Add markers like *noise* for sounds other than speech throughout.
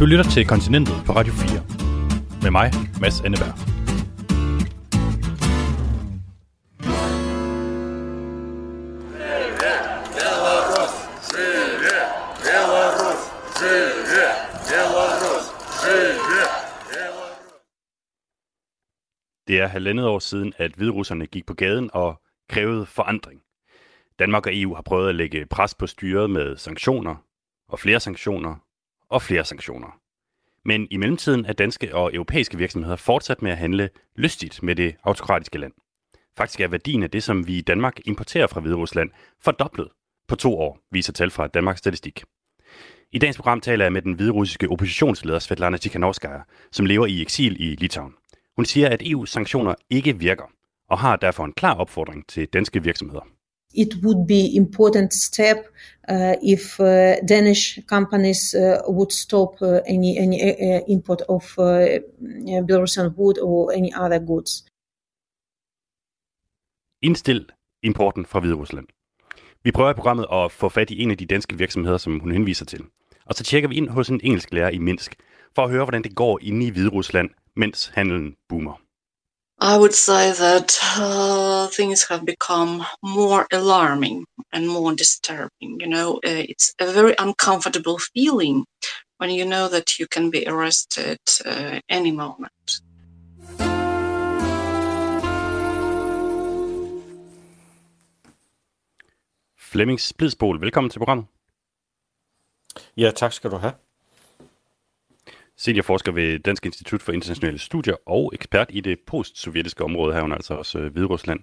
Du lytter til Kontinentet på Radio 4. Med mig, Mads Anneberg. Det er halvandet år siden, at hviderusserne gik på gaden og krævede forandring. Danmark og EU har prøvet at lægge pres på styret med sanktioner, og flere sanktioner, og flere sanktioner. Men i mellemtiden er danske og europæiske virksomheder fortsat med at handle lystigt med det autokratiske land. Faktisk er værdien af det, som vi i Danmark importerer fra Hviderusland, fordoblet på to år, viser tal fra Danmarks Statistik. I dagens program taler jeg med den hviderussiske oppositionsleder Svetlana Tikhanovskaya, som lever i eksil i Litauen. Hun siger, at EU's sanktioner ikke virker, og har derfor en klar opfordring til danske virksomheder it would be important step uh, if uh, Danish companies uh, would stop uh, any any uh, uh import of uh, uh, Belarusian wood or any other goods. Indstil importen fra Hviderusland. Vi prøver i programmet at få fat i en af de danske virksomheder, som hun henviser til. Og så tjekker vi ind hos en engelsk lærer i Minsk, for at høre, hvordan det går inde i Hviderusland, mens handelen boomer. I would say that uh, things have become more alarming and more disturbing. You know, uh, it's a very uncomfortable feeling when you know that you can be arrested uh, any moment. Flemming Splidsbol, velkommen til programmet. Ja, tak skal du have. Seniorforsker ved Dansk Institut for Internationale Studier og ekspert i det postsovjetiske område, herunder altså også øh, Hviderusland.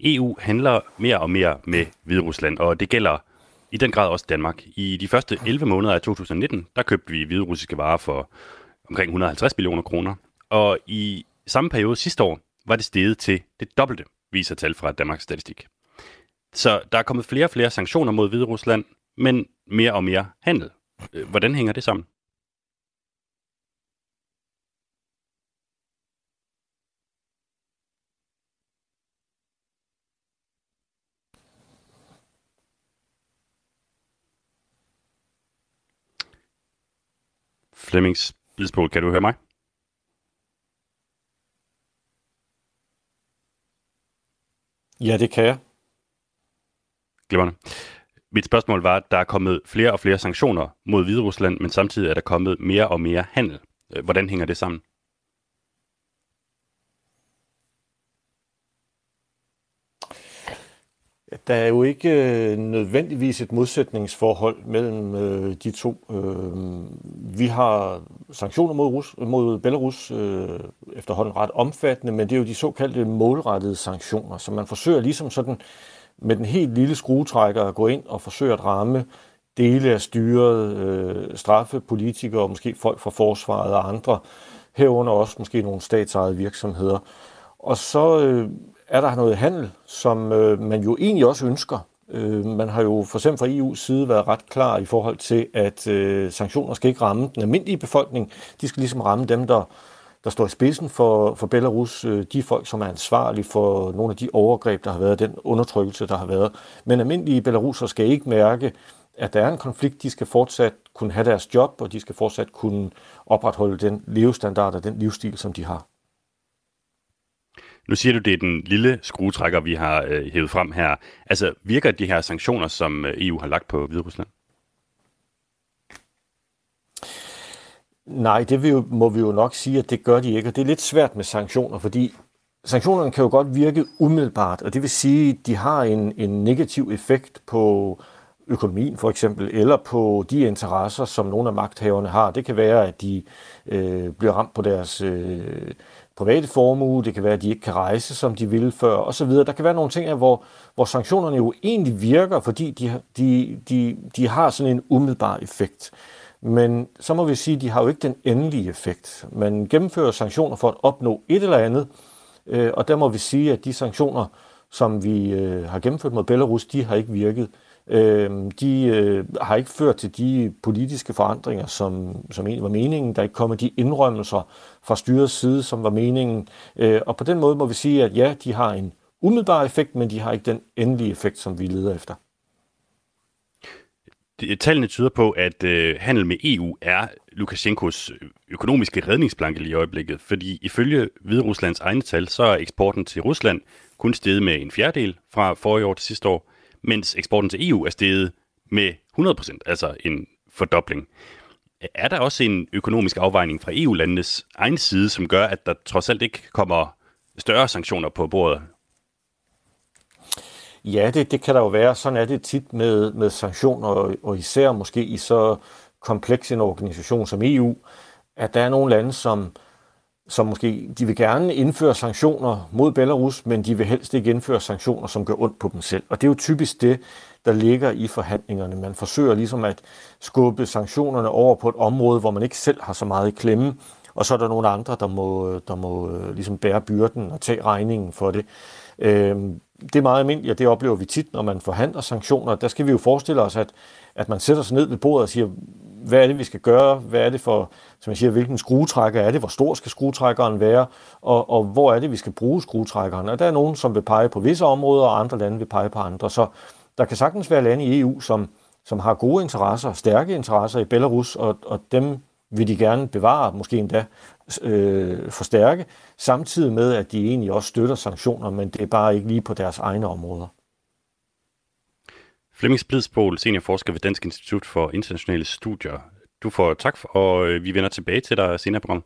EU handler mere og mere med Hviderusland, og det gælder i den grad også Danmark. I de første 11 måneder af 2019, der købte vi hviderussiske varer for omkring 150 millioner kroner. Og i samme periode sidste år var det steget til det dobbelte, viser tal fra Danmarks Statistik. Så der er kommet flere og flere sanktioner mod Hviderusland, men mere og mere handel. Øh, hvordan hænger det sammen? Flemming Splidsbol, kan du høre mig? Ja, det kan jeg. Glimrende. Mit spørgsmål var, at der er kommet flere og flere sanktioner mod Hviderusland, men samtidig er der kommet mere og mere handel. Hvordan hænger det sammen? Der er jo ikke øh, nødvendigvis et modsætningsforhold mellem øh, de to. Øh, vi har sanktioner mod, Rus, mod Belarus øh, efterhånden ret omfattende, men det er jo de såkaldte målrettede sanktioner, som man forsøger ligesom sådan med den helt lille skruetrækker at gå ind og forsøge at ramme dele af styret, øh, straffe politikere og måske folk fra forsvaret og andre, herunder også måske nogle statsejede virksomheder. Og så øh, er der noget handel, som øh, man jo egentlig også ønsker. Øh, man har jo for eksempel fra EU's side været ret klar i forhold til, at øh, sanktioner skal ikke ramme den almindelige befolkning. De skal ligesom ramme dem, der, der står i spidsen for, for Belarus, øh, de folk, som er ansvarlige for nogle af de overgreb, der har været, den undertrykkelse, der har været. Men almindelige belaruser skal ikke mærke, at der er en konflikt. De skal fortsat kunne have deres job, og de skal fortsat kunne opretholde den levestandard og den livsstil, som de har. Nu siger du, det er den lille skruetrækker, vi har øh, hævet frem her. Altså, virker de her sanktioner, som øh, EU har lagt på Hviderusland? Nej, det vil jo, må vi jo nok sige, at det gør de ikke. Og det er lidt svært med sanktioner, fordi sanktionerne kan jo godt virke umiddelbart, og det vil sige, at de har en, en negativ effekt på økonomien for eksempel, eller på de interesser, som nogle af magthaverne har. Det kan være, at de øh, bliver ramt på deres øh, private formue, det kan være, at de ikke kan rejse, som de ville før, osv. Der kan være nogle ting, her, hvor, hvor sanktionerne jo egentlig virker, fordi de, de, de, de har sådan en umiddelbar effekt. Men så må vi sige, at de har jo ikke den endelige effekt. Man gennemfører sanktioner for at opnå et eller andet, øh, og der må vi sige, at de sanktioner, som vi øh, har gennemført mod Belarus, de har ikke virket. Øh, de øh, har ikke ført til de politiske forandringer, som, som egentlig var meningen. Der er ikke kommet de indrømmelser fra styrets side, som var meningen. Øh, og på den måde må vi sige, at ja, de har en umiddelbar effekt, men de har ikke den endelige effekt, som vi leder efter. Det- Tallene tyder på, at øh, handel med EU er Lukashenkos økonomiske redningsplanke lige i øjeblikket, fordi ifølge Hvide Ruslands egne tal, så er eksporten til Rusland kun steget med en fjerdedel fra forrige år til sidste år, mens eksporten til EU er steget med 100%, altså en fordobling. Er der også en økonomisk afvejning fra EU-landenes egen side, som gør, at der trods alt ikke kommer større sanktioner på bordet? Ja, det, det kan der jo være. Sådan er det tit med, med sanktioner, og, og især måske i så kompleks en organisation som EU, at der er nogle lande, som, som måske, de vil gerne indføre sanktioner mod Belarus, men de vil helst ikke indføre sanktioner, som gør ondt på dem selv. Og det er jo typisk det, der ligger i forhandlingerne. Man forsøger ligesom at skubbe sanktionerne over på et område, hvor man ikke selv har så meget i klemme, og så er der nogle andre, der må, der må øh, ligesom bære byrden og tage regningen for det. Øh, det er meget almindeligt, og det oplever vi tit, når man forhandler sanktioner. Der skal vi jo forestille os, at, at man sætter sig ned ved bordet og siger, hvad er det, vi skal gøre? Hvad er det for, som jeg siger, hvilken skruetrækker er det? Hvor stor skal skruetrækkeren være? Og, og hvor er det, vi skal bruge skruetrækkeren? Og der er nogen, som vil pege på visse områder, og andre lande vil pege på andre. Så der kan sagtens være lande i EU, som, som har gode interesser, stærke interesser i Belarus, og, og dem vil de gerne bevare, måske endda øh, forstærke, samtidig med, at de egentlig også støtter sanktioner, men det er bare ikke lige på deres egne områder. Flemming Splidsbol, seniorforsker ved Dansk Institut for Internationale Studier. Du får tak, og øh, vi vender tilbage til dig senere på programmet.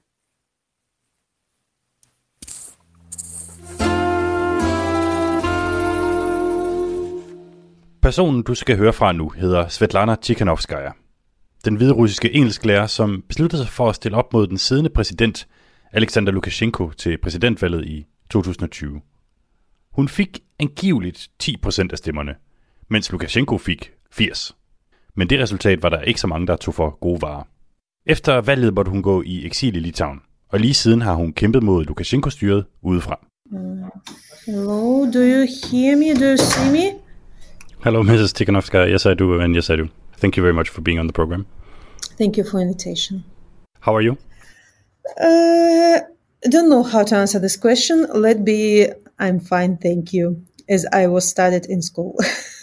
Personen, du skal høre fra nu, hedder Svetlana Tikhanovskaya. Den hviderussiske engelsklærer, som besluttede sig for at stille op mod den siddende præsident Alexander Lukashenko til præsidentvalget i 2020. Hun fik angiveligt 10% af stemmerne, mens Lukashenko fik 80. Men det resultat var der ikke så mange, der tog for gode varer. Efter valget måtte hun gå i eksil i Litauen, og lige siden har hun kæmpet mod Lukashenko-styret udefra. Hello, do you hear me? Do you see me? Hello, Mrs. Tikhanovskaya. Yes, I do, and yes, I do. Thank you very much for being on the program. Thank you for invitation. How are you? Uh, I don't know how to answer this question. Let be, I'm fine, thank you, as I was studied in school. *laughs*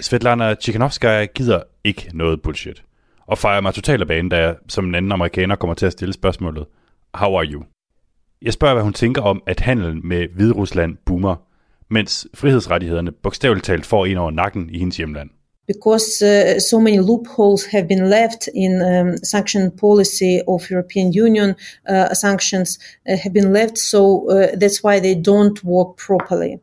Svetlana Tikhanovskaya gider ikke noget bullshit, og fejrer mig totalt af banen, da jeg som en anden amerikaner kommer til at stille spørgsmålet, How are you? Jeg spørger, hvad hun tænker om, at handelen med Hviderusland boomer, mens frihedsrettighederne bogstaveligt talt får en over nakken i hendes hjemland. because uh, so many loopholes have been left in um, sanction policy of European Union. Uh, sanctions uh, have been left, so uh, that's why they don't work properly,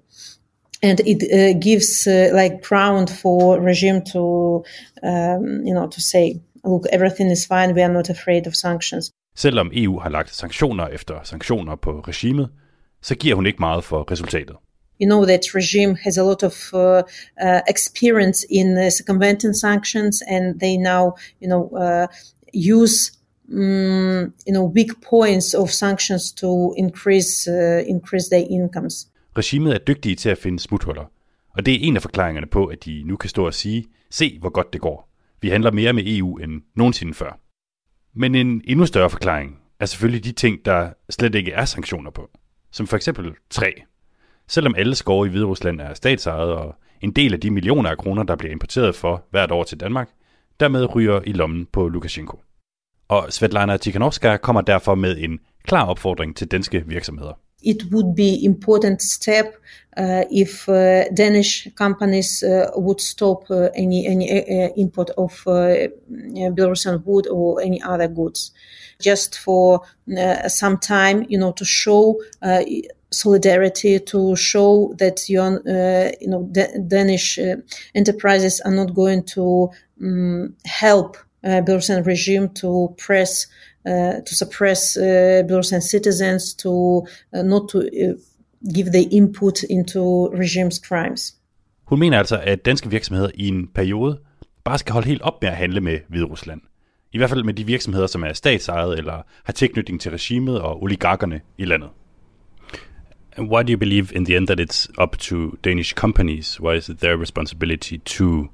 and it uh, gives uh, like ground for regime to, um, you know, to say, "Look, everything is fine. We are not afraid of sanctions." Selvom EU har lagt sanktioner efter sanktioner på regimet, så giver hun ikke meget for resultatet. you know that regime has a lot of uh, uh, experience in uh, circumventing sanctions, and they now, you know, uh, use um, you know weak points of sanctions to increase uh, increase their incomes. Regimet er dygtige til at finde smuthuller, og det er en af forklaringerne på, at de nu kan stå og sige, se hvor godt det går. Vi handler mere med EU end nogensinde før. Men en endnu større forklaring er selvfølgelig de ting, der slet ikke er sanktioner på. Som for eksempel træ. Selvom alle skove i Hviderusland er statsejet, og en del af de millioner af kroner, der bliver importeret for hvert år til Danmark, dermed ryger i lommen på Lukashenko. Og Svetlana Tikhanovskaya kommer derfor med en klar opfordring til danske virksomheder. It would be important step uh, if uh, Danish companies uh, would stop uh, any any uh, import of uh, Belarusian wood or any other goods, just for uh, some time, you know, to show uh, solidarity to show that uh, you know, Danish uh, enterprises are not going to um, help uh, Belarusian regime to press uh, to suppress uh, Belarusian citizens, to uh, not to uh, give the input into regime's crimes. Hun mener altså, at danske virksomheder i en periode bare skal holde helt op med at handle med Hviderusland. I hvert fald med de virksomheder, som er statsejet eller har tilknytning til regimet og oligarkerne i landet. And why do you believe in the end that it's up to Danish companies? Why is it their responsibility to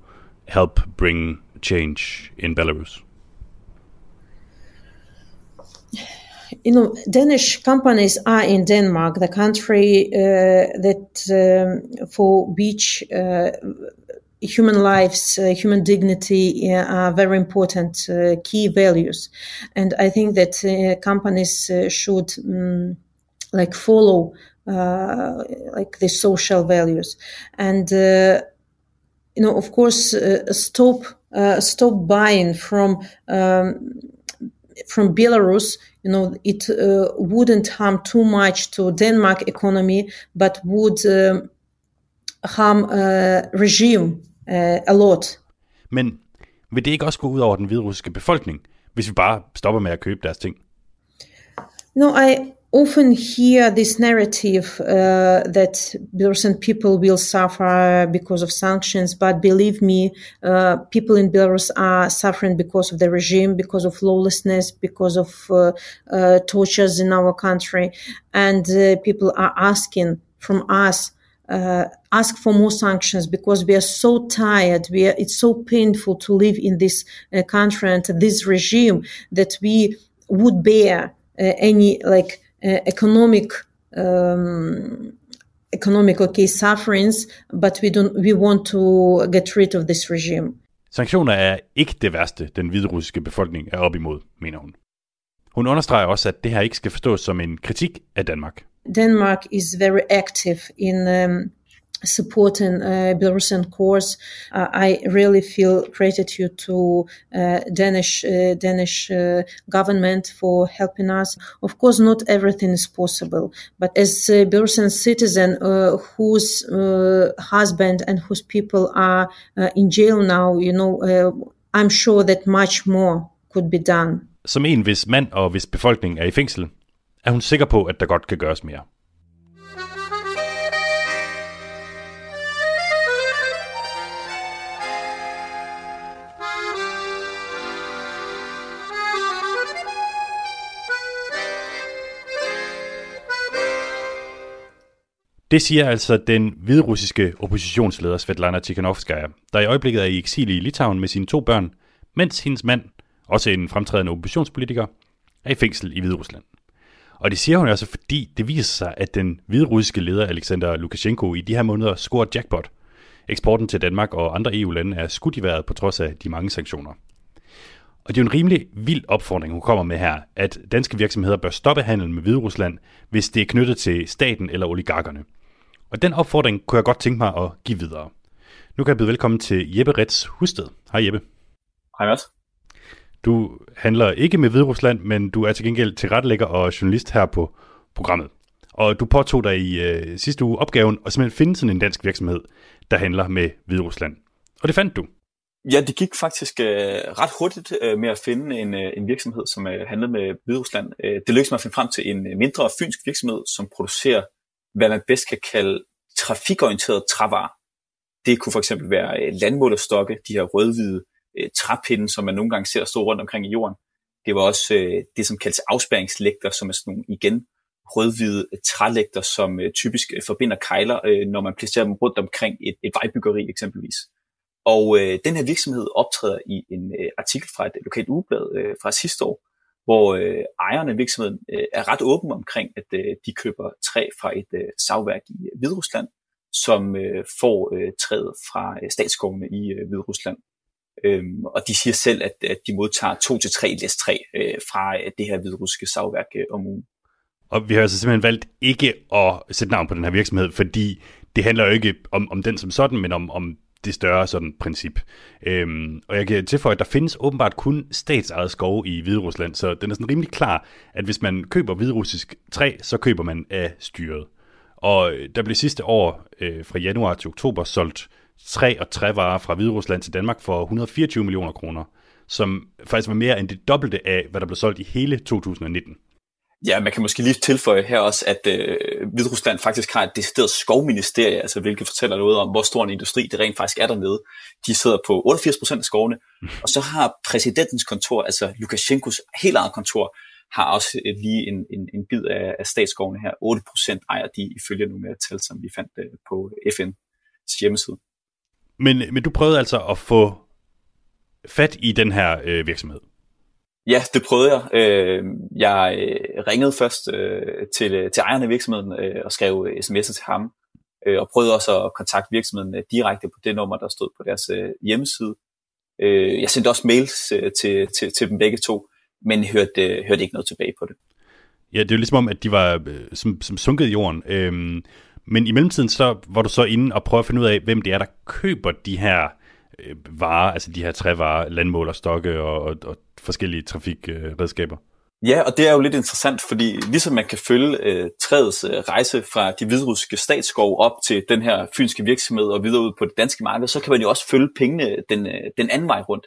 help bring change in Belarus? You know, Danish companies are in Denmark, the country uh, that um, for which uh, human lives, uh, human dignity uh, are very important uh, key values, and I think that uh, companies should um, like follow like the social values, and you know, of course, stop stop buying from. Um, from Belarus, you know, it wouldn't harm too much to Denmark economy, but would um, harm uh, regime uh, a lot. Men vil det ikke også gå ud over den hviderussiske befolkning, hvis vi bare stopper med at købe deres ting? No, I often hear this narrative uh, that Belarusian people will suffer because of sanctions, but believe me, uh, people in Belarus are suffering because of the regime, because of lawlessness, because of uh, uh tortures in our country, and uh, people are asking from us uh, ask for more sanctions because we are so tired. We are, it's so painful to live in this country and this regime that we would bear any like economic um, economic okay sufferings, but we don't. We want to get rid of this regime. Sanktioner er ikke det værste, den hviderussiske befolkning er op imod, mener hun. Hun understreger også, at det her ikke skal forstås som en kritik af Danmark. Denmark is very active in um, supporting uh, Belarusian cause. Uh, I really feel gratitude to uh, Danish uh, Danish uh, government for helping us. Of course, not everything is possible, but as a Belarusian citizen uh, whose husband and whose people are in jail now, you know, I'm sure that much more could be done. Som en, hvis mand og hvis befolkning er i fængsel, er hun sikker på, at der godt kan gøres mere. Det siger altså den hviderussiske oppositionsleder Svetlana Tikhanovskaya, der i øjeblikket er i eksil i Litauen med sine to børn, mens hendes mand, også en fremtrædende oppositionspolitiker, er i fængsel i Hviderusland. Og det siger hun altså, fordi det viser sig, at den hviderussiske leder Alexander Lukashenko i de her måneder scorer jackpot. Eksporten til Danmark og andre EU-lande er skudt i vejret på trods af de mange sanktioner. Og det er jo en rimelig vild opfordring, hun kommer med her, at danske virksomheder bør stoppe handel med Hviderusland, hvis det er knyttet til staten eller oligarkerne. Og den opfordring kunne jeg godt tænke mig at give videre. Nu kan jeg byde velkommen til Jeppe Rets Husted. Hej Jeppe. Hej Mads. Du handler ikke med Hviderusland, men du er til gengæld tilrettelægger og journalist her på programmet. Og du påtog dig i øh, sidste uge opgaven at simpelthen finde sådan en dansk virksomhed, der handler med Hviderusland. Og det fandt du. Ja, det gik faktisk øh, ret hurtigt øh, med at finde en, øh, en virksomhed, som øh, handlede med Hviderusland. Øh, det lykkedes mig at finde frem til en øh, mindre fynsk virksomhed, som producerer, hvad man bedst kan kalde trafikorienteret trævarer. Det kunne for eksempel være øh, landmålerstokke, de her rødhvide øh, træpinde, som man nogle gange ser stå rundt omkring i jorden. Det var også øh, det, som kaldes afspæringslægter, som er sådan nogle igen rødhvide øh, trælægter, som øh, typisk øh, forbinder kejler, øh, når man placerer dem rundt omkring et, et vejbyggeri eksempelvis. Og øh, den her virksomhed optræder i en øh, artikel fra et lokalt ugeblad øh, fra sidste år, hvor øh, ejerne af virksomheden øh, er ret åben omkring, at øh, de køber træ fra et øh, savværk i øh, Hviderusland, som øh, får øh, træet fra øh, statsskovene i øh, Hviderusland. Øhm, og de siger selv, at, at de modtager to til tre læs træ øh, fra øh, det her hvidrussiske savværk øh, om ugen. Og vi har altså simpelthen valgt ikke at sætte navn på den her virksomhed, fordi det handler jo ikke om, om den som sådan, men om, om det større sådan princip. Øhm, og jeg kan tilføje, at der findes åbenbart kun statsejet skov i Hvide Rusland, så den er sådan rimelig klar, at hvis man køber hviderussisk træ, så køber man af styret. Og øh, der blev sidste år øh, fra januar til oktober solgt træ og trævarer fra Hviderusland til Danmark for 124 millioner kroner, som faktisk var mere end det dobbelte af, hvad der blev solgt i hele 2019. Ja, man kan måske lige tilføje her også, at øh, Hviderusland faktisk har et decideret skovministerie, altså hvilket fortæller noget om, hvor stor en industri det rent faktisk er dernede. De sidder på 88% af skovene, mm. og så har præsidentens kontor, altså Lukashenkos helt eget kontor, har også lige en, en, en bid af, af statsskovene her. 8% ejer de ifølge nogle tal, som vi fandt øh, på FN's hjemmeside. Men, men du prøvede altså at få fat i den her øh, virksomhed? Ja, det prøvede jeg. Øh, jeg øh, ringede først øh, til, øh, til ejeren af virksomheden øh, og skrev øh, sms'er til ham. øh, og prøvede også at kontakte virksomheden øh, direkte på det nummer, der stod på deres øh, hjemmeside. Øh, jeg sendte også mails øh, til, til, til dem begge to, men hørte, øh, hørte ikke noget tilbage på det. Ja, det er jo ligesom om, at de var øh, som, som sunket i jorden. Øhm, men i mellemtiden så var du så inde og prøve at finde ud af, hvem det er, der køber de her øh, varer, altså de her trævarer, landmåler, stokke og, og, og forskellige trafikredskaber. Øh, Ja, og det er jo lidt interessant, fordi ligesom man kan følge øh, træets øh, rejse fra de hvidrussiske statsskov op til den her fynske virksomhed og videre ud på det danske marked, så kan man jo også følge pengene den, øh, den anden vej rundt.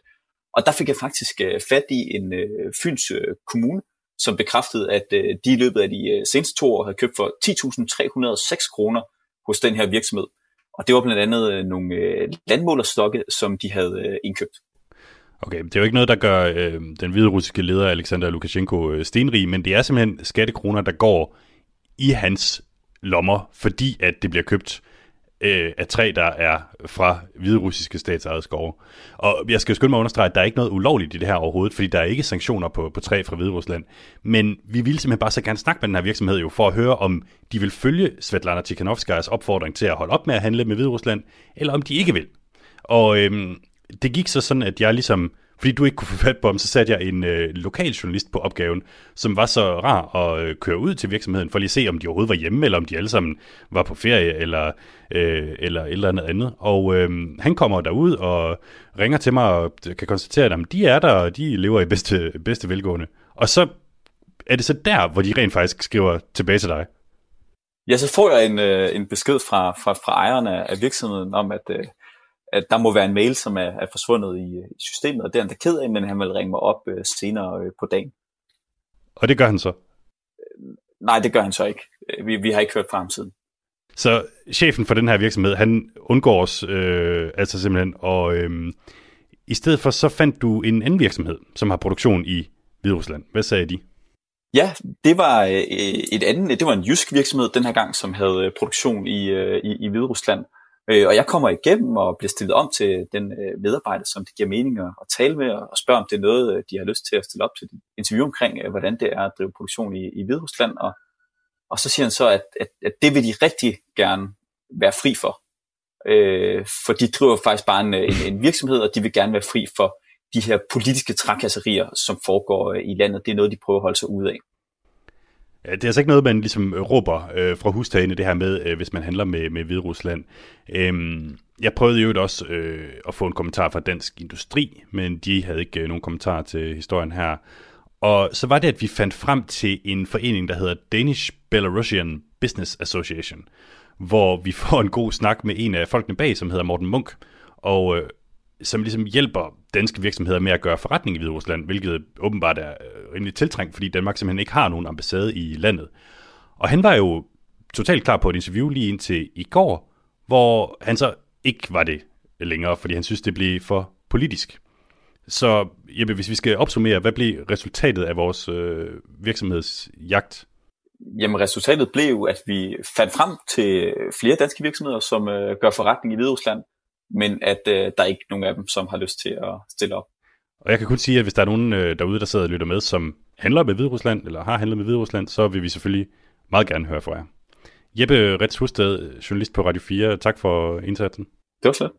Og der fik jeg faktisk øh, fat i en øh, fyns øh, kommune, som bekræftede, at øh, de i løbet af de øh, seneste to år havde købt for 10.306 kroner hos den her virksomhed. Og det var blandt andet øh, nogle øh, landmålerstokke, som de havde øh, indkøbt. Okay, det er jo ikke noget, der gør øh, den hvide russiske leder Alexander Lukashenko øh, stenrig, men det er simpelthen skattekroner, der går i hans lommer, fordi at det bliver købt øh, af træ, der er fra hvide russiske statsejede skove. Og jeg skal jo skynde mig at understrege, at der er ikke noget ulovligt i det her overhovedet, fordi der er ikke sanktioner på, på træ fra Hvide Rusland. Men vi ville simpelthen bare så gerne snakke med den her virksomhed jo, for at høre, om de vil følge Svetlana Tikhanovskajas opfordring til at holde op med at handle med Hvide Rusland, eller om de ikke vil. Og øhm, det gik så sådan, at jeg ligesom, fordi du ikke kunne få fat på ham, så satte jeg en øh, lokal journalist på opgaven, som var så rar at øh, køre ud til virksomheden, for lige at se, om de overhovedet var hjemme, eller om de alle sammen var på ferie, eller, øh, eller et eller andet andet. Og øh, han kommer derud og ringer til mig, og kan konstatere, at jamen, de er der, og de lever i bedste, bedste velgående. Og så er det så der, hvor de rent faktisk skriver tilbage til dig. Ja, så får jeg en, øh, en besked fra, fra, fra ejerne af virksomheden om, at, øh, at der må være en mail, som er, er forsvundet i, i systemet, og det er han da ked af, men han vil ringe mig op øh, senere øh, på dagen. Og det gør han så? Nej, det gør han så ikke. Øh, vi, vi har ikke hørt fra ham siden. Så chefen for den her virksomhed, han undgår os øh, altså simpelthen, og øh, i stedet for så fandt du en anden virksomhed, som har produktion i Hviderusland. Hvad sagde de? Ja, det var øh, et andet, det var en jysk virksomhed den her gang, som havde øh, produktion i, øh, i, i Hviderusland. Øh, Øh, og jeg kommer igennem og bliver stillet om til den øh, medarbejder, som det giver mening at tale med, og spørge om det er noget, øh, de har lyst til at stille op til et interview omkring, øh, hvordan det er at drive produktion i, i Hviderusland. Og, og så siger han så, at, at, at det vil de rigtig gerne være fri for. Øh, for de driver faktisk bare en, øh, en, en virksomhed, og de vil gerne være fri for de her politiske trakasserier, som foregår øh, i landet. Det er noget, de prøver at holde sig ud af. Ja, det er altså ikke noget, man ligesom øh, råber øh, fra hustagene, det her med, øh, hvis man handler med, med Hvide Rusland. Øhm, jeg prøvede jo også øh, at få en kommentar fra Dansk Industri, men de havde ikke øh, nogen kommentar til historien her. Og så var det, at vi fandt frem til en forening, der hedder Danish Belarusian Business Association, hvor vi får en god snak med en af folkene bag, som hedder Morten Munk. Og øh, som ligesom hjælper danske virksomheder med at gøre forretning i Hvide Rusland, hvilket åbenbart er øh, rimelig tiltrængt, fordi Danmark simpelthen ikke har nogen ambassade i landet. Og han var jo totalt klar på et interview lige indtil i går, hvor han så ikke var det længere, fordi han synes, det blev for politisk. Så Jeppe, hvis vi skal opsummere, hvad blev resultatet af vores øh, virksomhedsjagt? Jamen resultatet blev at vi fandt frem til flere danske virksomheder, som øh, gør forretning i Hvide Rusland, men at øh, der er ikke nogen af dem, som har lyst til at stille op. Og jeg kan kun sige, at hvis der er nogen øh, derude, der sidder og lytter med, som handler med Hviderusland, eller har handlet med Hviderusland, så vil vi selvfølgelig meget gerne høre fra jer. Jeppe Rets Husted, journalist på Radio 4, tak for indsatsen. Det var slet.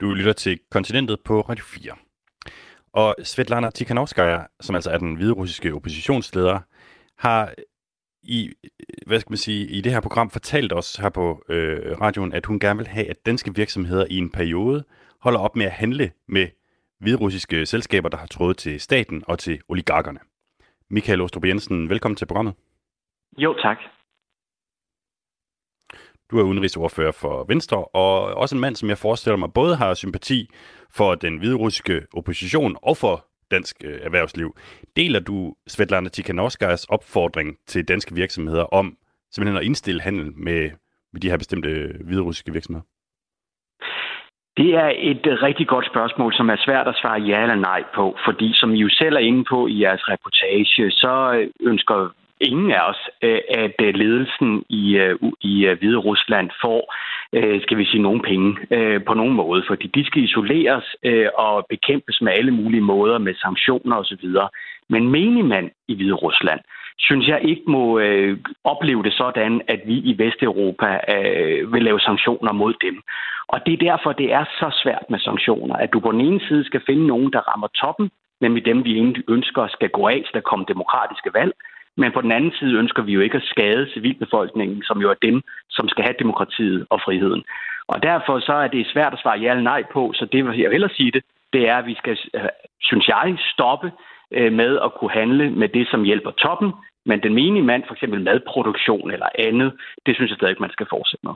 Du lytter til Kontinentet på Radio 4. Og Svetlana Tikhanovskaya, som altså er den hviderussiske oppositionsleder, har i, hvad skal man sige, i det her program fortalt os her på øh, radioen, at hun gerne vil have, at danske virksomheder i en periode holder op med at handle med hviderussiske selskaber, der har trådet til staten og til oligarkerne. Michael Ostrup Jensen, velkommen til programmet. Jo, tak. Du er udenrigsordfører for Venstre, og også en mand, som jeg forestiller mig både har sympati for den hviderussiske opposition og for dansk øh, erhvervsliv. Deler du Svetlana Tikhanovskajas opfordring til danske virksomheder om simpelthen at indstille handel med, med de her bestemte øh, hviderussiske virksomheder? Det er et øh, rigtig godt spørgsmål, som er svært at svare ja eller nej på, fordi som I jo selv er inde på i jeres reportage, så øh, ønsker ingen af os, øh, at øh, ledelsen i, øh, i Hvide Rusland får, skal vi sige, nogen penge på nogen måde, fordi de skal isoleres og bekæmpes med alle mulige måder med sanktioner osv. Men menigmand i Hvide Rusland, synes jeg ikke må øh, opleve det sådan, at vi i Vesteuropa øh, vil lave sanktioner mod dem. Og det er derfor, det er så svært med sanktioner, at du på den ene side skal finde nogen, der rammer toppen, nemlig dem, vi egentlig ønsker skal gå af, så der kommer demokratiske valg. Men på den anden side ønsker vi jo ikke at skade civilbefolkningen, som jo er dem, som skal have demokratiet og friheden. Og derfor så er det svært at svare ja eller nej på, så det vil jeg hellere sige det, det er, at vi skal, øh, synes jeg, stoppe øh, med at kunne handle med det, som hjælper toppen, men den menige mand, for eksempel madproduktion eller andet, det synes jeg stadig ikke, man skal fortsætte med.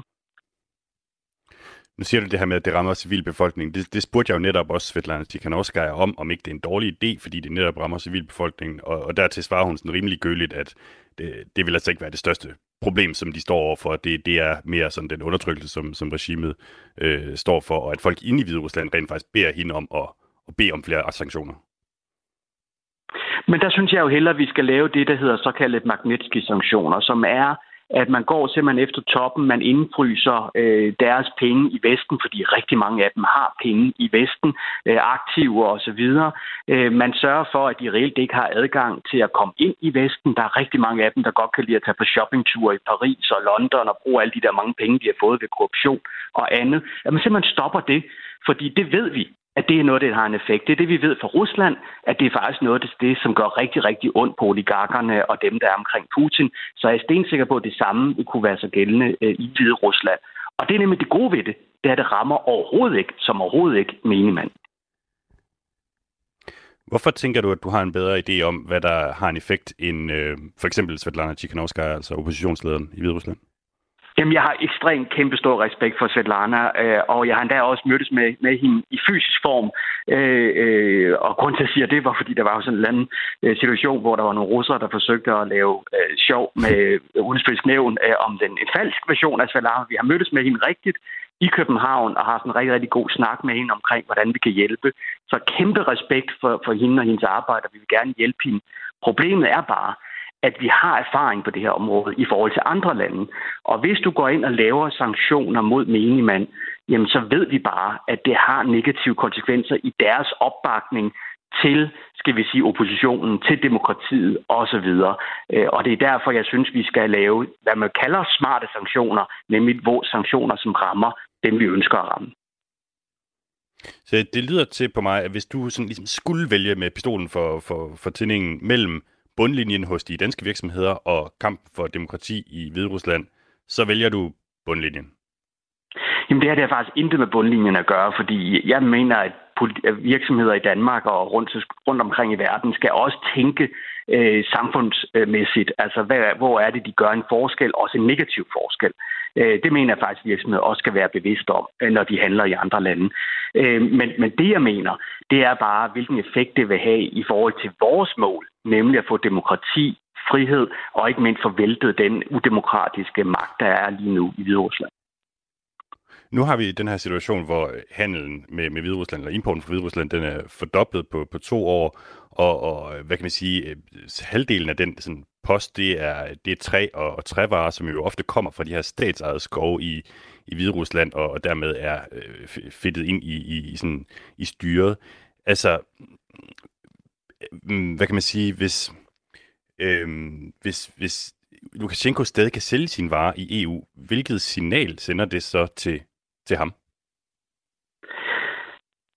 Nu siger du det her med, at det rammer civilbefolkningen. Det, det spurgte jeg jo netop også Svetlana Tikhanovskaya om, om ikke det er en dårlig idé, fordi det netop rammer civilbefolkningen. Og, og dertil svarer hun sådan rimelig gøligt, at det, det vil altså ikke være det største problem, som de står overfor. Det, det er mere sådan den undertrykkelse, som, som regimet øh, står for, og at folk inde i Hvide Rusland rent faktisk beder hende om at, at bede om flere sanktioner. Men der synes jeg jo hellere, at vi skal lave det, der hedder såkaldte Magnitsky-sanktioner, som er at man går simpelthen efter toppen, man indfryser øh, deres penge i Vesten, fordi rigtig mange af dem har penge i Vesten, øh, aktiver osv. Øh, man sørger for, at de reelt ikke har adgang til at komme ind i Vesten. Der er rigtig mange af dem, der godt kan lide at tage på shoppingture i Paris og London og bruge alle de der mange penge, de har fået ved korruption og andet. At man simpelthen stopper det, fordi det ved vi, at det er noget, der har en effekt. Det er det, vi ved fra Rusland, at det er faktisk noget af det, som gør rigtig, rigtig ondt på oligarkerne og dem, der er omkring Putin. Så jeg er stensikker på, at det samme kunne være så gældende øh, i Hvide Rusland. Og det er nemlig det gode ved det, det er, at det rammer overhovedet ikke, som overhovedet ikke menigmand. Hvorfor tænker du, at du har en bedre idé om, hvad der har en effekt, end øh, for eksempel Svetlana Tikhanovskaya, altså oppositionslederen i Hvide Rusland? Jamen, jeg har ekstremt kæmpe stor respekt for Svetlana, øh, og jeg har endda også mødtes med, med hende i fysisk form. Øh, øh, og grund til at sige det, var, fordi der var jo sådan en anden øh, situation, hvor der var nogle russere, der forsøgte at lave øh, sjov med øh, udenrigspolitisk nævn øh, om den en falsk version af Svetlana. Vi har mødtes med hende rigtigt i København og har sådan en rigtig, rigtig god snak med hende omkring, hvordan vi kan hjælpe. Så kæmpe respekt for, for hende og hendes arbejde, og vi vil gerne hjælpe hende. Problemet er bare, at vi har erfaring på det her område i forhold til andre lande. Og hvis du går ind og laver sanktioner mod menigmand, jamen så ved vi bare, at det har negative konsekvenser i deres opbakning til, skal vi sige, oppositionen, til demokratiet osv. Øh, og det er derfor, jeg synes, vi skal lave, hvad man kalder smarte sanktioner, nemlig hvor sanktioner, som rammer dem, vi ønsker at ramme. Så det lyder til på mig, at hvis du sådan ligesom skulle vælge med pistolen for, for, for tændingen mellem bundlinjen hos de danske virksomheder og kamp for demokrati i Hviderusland, så vælger du bundlinjen. Jamen det her det faktisk intet med bundlinjen at gøre, fordi jeg mener, at virksomheder i Danmark og rundt, rundt omkring i verden skal også tænke øh, samfundsmæssigt. Altså, hvad, hvor er det, de gør en forskel, også en negativ forskel. Øh, det mener jeg faktisk, at virksomheder også skal være bevidste om, øh, når de handler i andre lande. Øh, men, men det, jeg mener, det er bare, hvilken effekt det vil have i forhold til vores mål, nemlig at få demokrati, frihed og ikke mindst forvæltet den udemokratiske magt, der er lige nu i Hviderusland. Nu har vi den her situation, hvor handelen med, med Hviderusland, eller importen fra Hviderusland, den er fordoblet på, på to år, og, og hvad kan man sige, øh, halvdelen af den sådan, post, det er, det er træ og, og trævarer, som jo ofte kommer fra de her statsejede skove i, i Hviderusland, og, og dermed er øh, fedtet ind i, i, i, sådan, i styret. Altså, Mm, hvad kan man sige, hvis, øh, hvis, hvis Lukashenko stadig kan sælge sine varer i EU, hvilket signal sender det så til, til ham?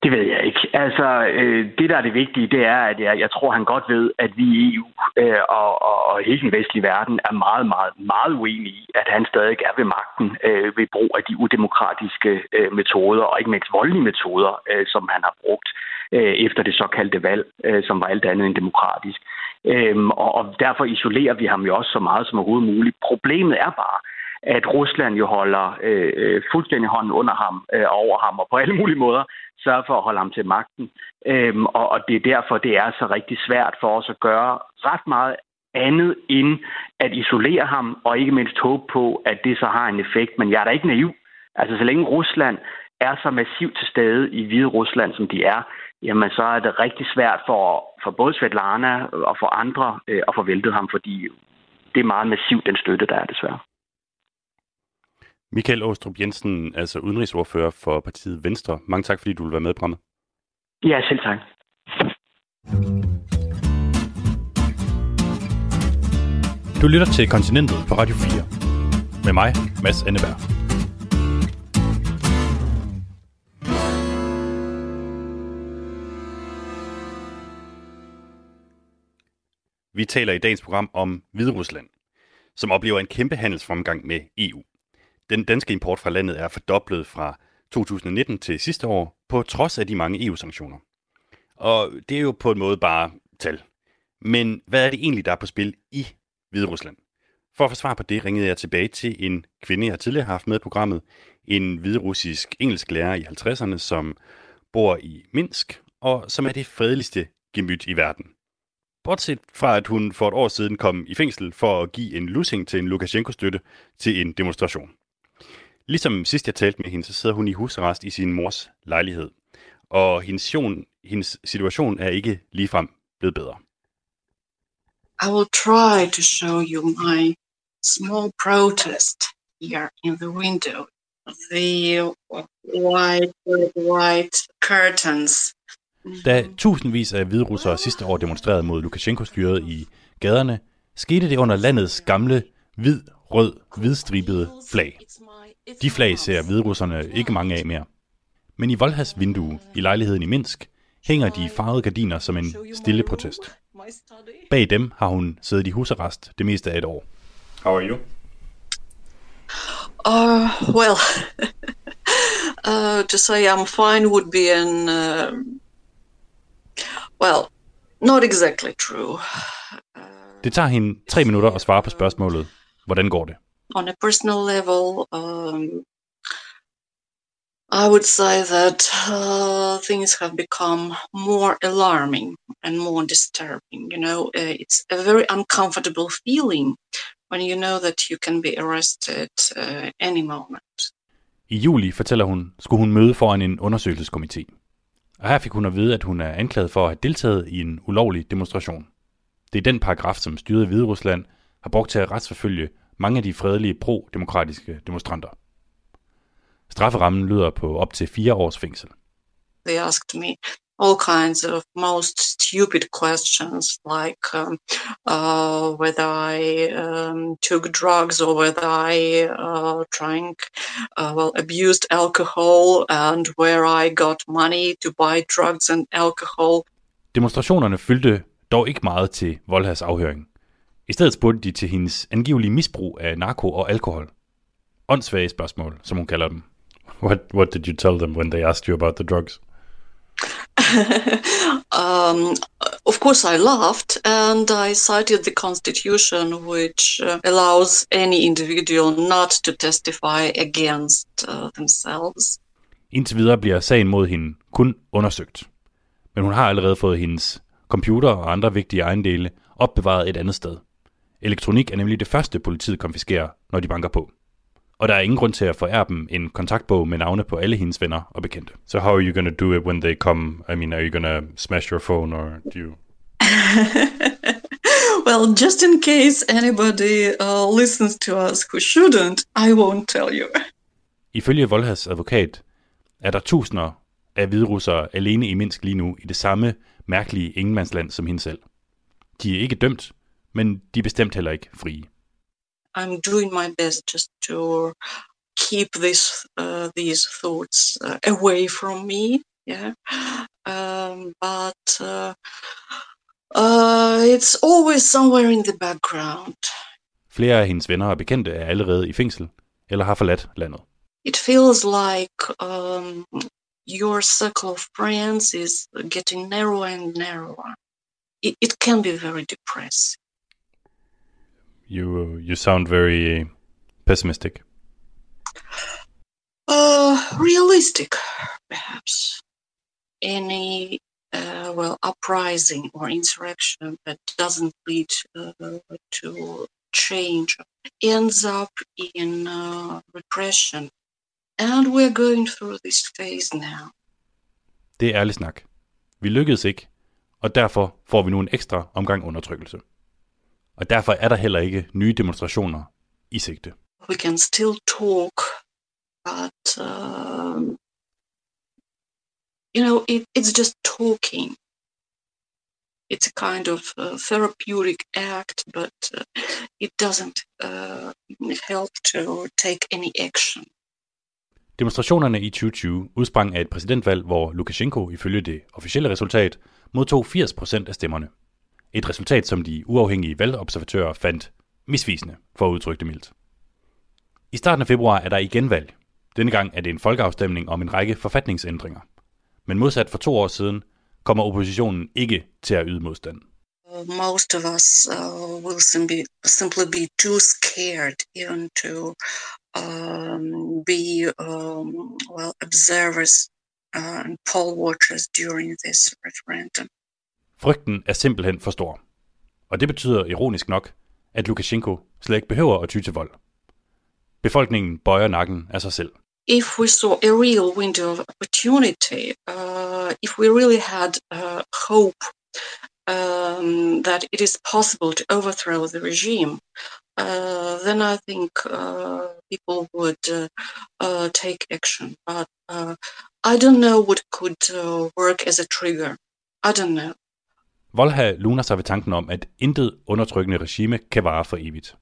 Det ved jeg ikke. Altså, øh, det der er det vigtige, det er, at jeg, jeg tror, han godt ved, at vi i EU øh, og, og, og hele den vestlige verden er meget, meget, meget uenige i, at han stadig er ved magten øh, ved brug af de udemokratiske øh, metoder, og ikke mindst voldelige metoder, øh, som han har brugt øh, efter det såkaldte valg, øh, som var alt andet end demokratisk. Øh, og, og derfor isolerer vi ham jo også så meget som overhovedet muligt. Problemet er bare, at Rusland jo holder øh, øh, fuldstændig hånden under ham, øh, over ham, og på alle mulige måder sørger for at holde ham til magten. Øhm, og, og det er derfor, det er så rigtig svært for os at gøre ret meget andet end at isolere ham, og ikke mindst håbe på, at det så har en effekt. Men jeg er da ikke naiv. Altså, så længe Rusland er så massivt til stede i Hvide Rusland, som de er, jamen så er det rigtig svært for, for både Svetlana og for andre øh, at få væltet ham, fordi det er meget massivt, den støtte, der er desværre. Michael Åstrup Jensen, altså udenrigsordfører for partiet Venstre. Mange tak, fordi du vil være med i programmet. Ja, selv tak. Du lytter til Kontinentet på Radio 4. Med mig, Mads Anneberg. Vi taler i dagens program om Hviderusland, som oplever en kæmpe handelsfremgang med EU. Den danske import fra landet er fordoblet fra 2019 til sidste år, på trods af de mange EU-sanktioner. Og det er jo på en måde bare tal. Men hvad er det egentlig, der er på spil i Hvide Rusland? For at få svar på det, ringede jeg tilbage til en kvinde, jeg tidligere har haft med i programmet. En hviderussisk engelsk lærer i 50'erne, som bor i Minsk, og som er det fredeligste gemyt i verden. Bortset fra, at hun for et år siden kom i fængsel for at give en lussing til en Lukashenko-støtte til en demonstration. Ligesom sidst jeg talte med hende, så sidder hun i husarrest i sin mors lejlighed. Og hendes, hendes situation er ikke ligefrem blevet bedre. I will try to show you my small protest here in the window. The white, white curtains. Da tusindvis af hviderussere sidste år demonstrerede mod Lukashenko-styret i gaderne, skete det under landets gamle hvid, rød, hvidstribede flag. De flag ser hviderusserne ikke mange af mere. Men i Volhas vindue i lejligheden i Minsk hænger de farvede gardiner som en stille protest. Bag dem har hun siddet i husarrest det meste af et år. How are you? Uh, well, *laughs* uh, to say I'm fine would be an, uh, well, not exactly true. Det tager hende tre minutter at svare på spørgsmålet, hvordan går det? On a personal level, um, I would say that uh, things have become more alarming and more disturbing. You know, uh, it's a very uncomfortable feeling when you know that you can be arrested uh, any moment. I juli, fortæller hun, skulle hun møde foran en undersøgelseskomité. Og her fik hun at vide, at hun er anklaget for at have deltaget i en ulovlig demonstration. Det er den paragraf, som styret i Hviderusland har brugt til at retsforfølge mange af de fredelige pro-demokratiske demonstranter. Strafferammen lyder på op til fire års fængsel. They asked me all kinds of most stupid questions like um, uh, whether I um, took drugs or whether I uh, drank, uh, well, abused alcohol and where I got money to buy drugs and alcohol. Demonstrationerne fyldte dog ikke meget til Volhas afhøring. I stedet spurgte de til hendes angivelige misbrug af narko og alkohol. Åndssvage spørgsmål, som hun kalder dem. What What did you tell them when they asked you about the drugs? *laughs* um, of course, I laughed and I cited the Constitution, which uh, allows any individual not to testify against uh, themselves. Indtil videre bliver sagen mod hende kun undersøgt. Men hun har allerede fået hendes computer og andre vigtige ejendele opbevaret et andet sted. Elektronik er nemlig det første, politiet konfiskerer, når de banker på. Og der er ingen grund til at forære dem en kontaktbog med navne på alle hendes venner og bekendte. So how are you going to do it when they come? I mean, are you going to smash your phone or do you... *laughs* well, just in case anybody uh, listens to us who shouldn't, I won't tell you. *laughs* Ifølge Volhas advokat er der tusinder af hviderussere alene i Minsk lige nu i det samme mærkelige ingenmandsland som hende selv. De er ikke dømt, men de er bestemt heller ikke frie. I'm doing my best just to keep this uh, these thoughts uh, away from me. Yeah, um, but uh, uh, it's always somewhere in the background. Flere af hendes venner og bekendte er allerede i fængsel eller har forladt landet. It feels like um, your circle of friends is getting narrower and narrower. It, it can be very depressing. You you sound very pessimistic. Uh, realistic, perhaps. Any uh, well uprising or insurrection that doesn't lead uh, to change ends up in uh, repression, and we're going through this phase now. Det er ærlig snak. Vi lykkedes ikke, og derfor får vi nu en ekstra omgang undertrykkelse. Og derfor er der heller ikke nye demonstrationer i sigte. We can still talk, but um, you know, it, it's just talking. it's a kind of uh, therapeutic act, but uh, it doesn't uh, help to take any action. Demonstrationerne i 2020 udsprang af et præsidentvalg, hvor Lukashenko ifølge det officielle resultat modtog 80% af stemmerne. Et resultat, som de uafhængige valgobservatører fandt misvisende, for at udtrykke det mildt. I starten af februar er der igen valg. Denne gang er det en folkeafstemning om en række forfatningsændringer. Men modsat for to år siden, kommer oppositionen ikke til at yde modstand. Uh, most of us uh, will simply, simply be too scared even to um, be um, well observers uh, and poll watchers during this referendum. Frygten er simpelthen for stor. Og det betyder ironisk nok, at Lukashenko slet ikke behøver at ty til vold. Befolkningen bøjer nakken af sig selv. If we saw a real window of opportunity, uh, if we really had uh, hope um, that it is possible to overthrow the regime, uh, then I think uh, people would uh, uh, take action. But uh, I don't know what could uh, work as a trigger. I don't know. Volha luner sig ved tanken om, at intet undertrykkende regime kan vare for evigt.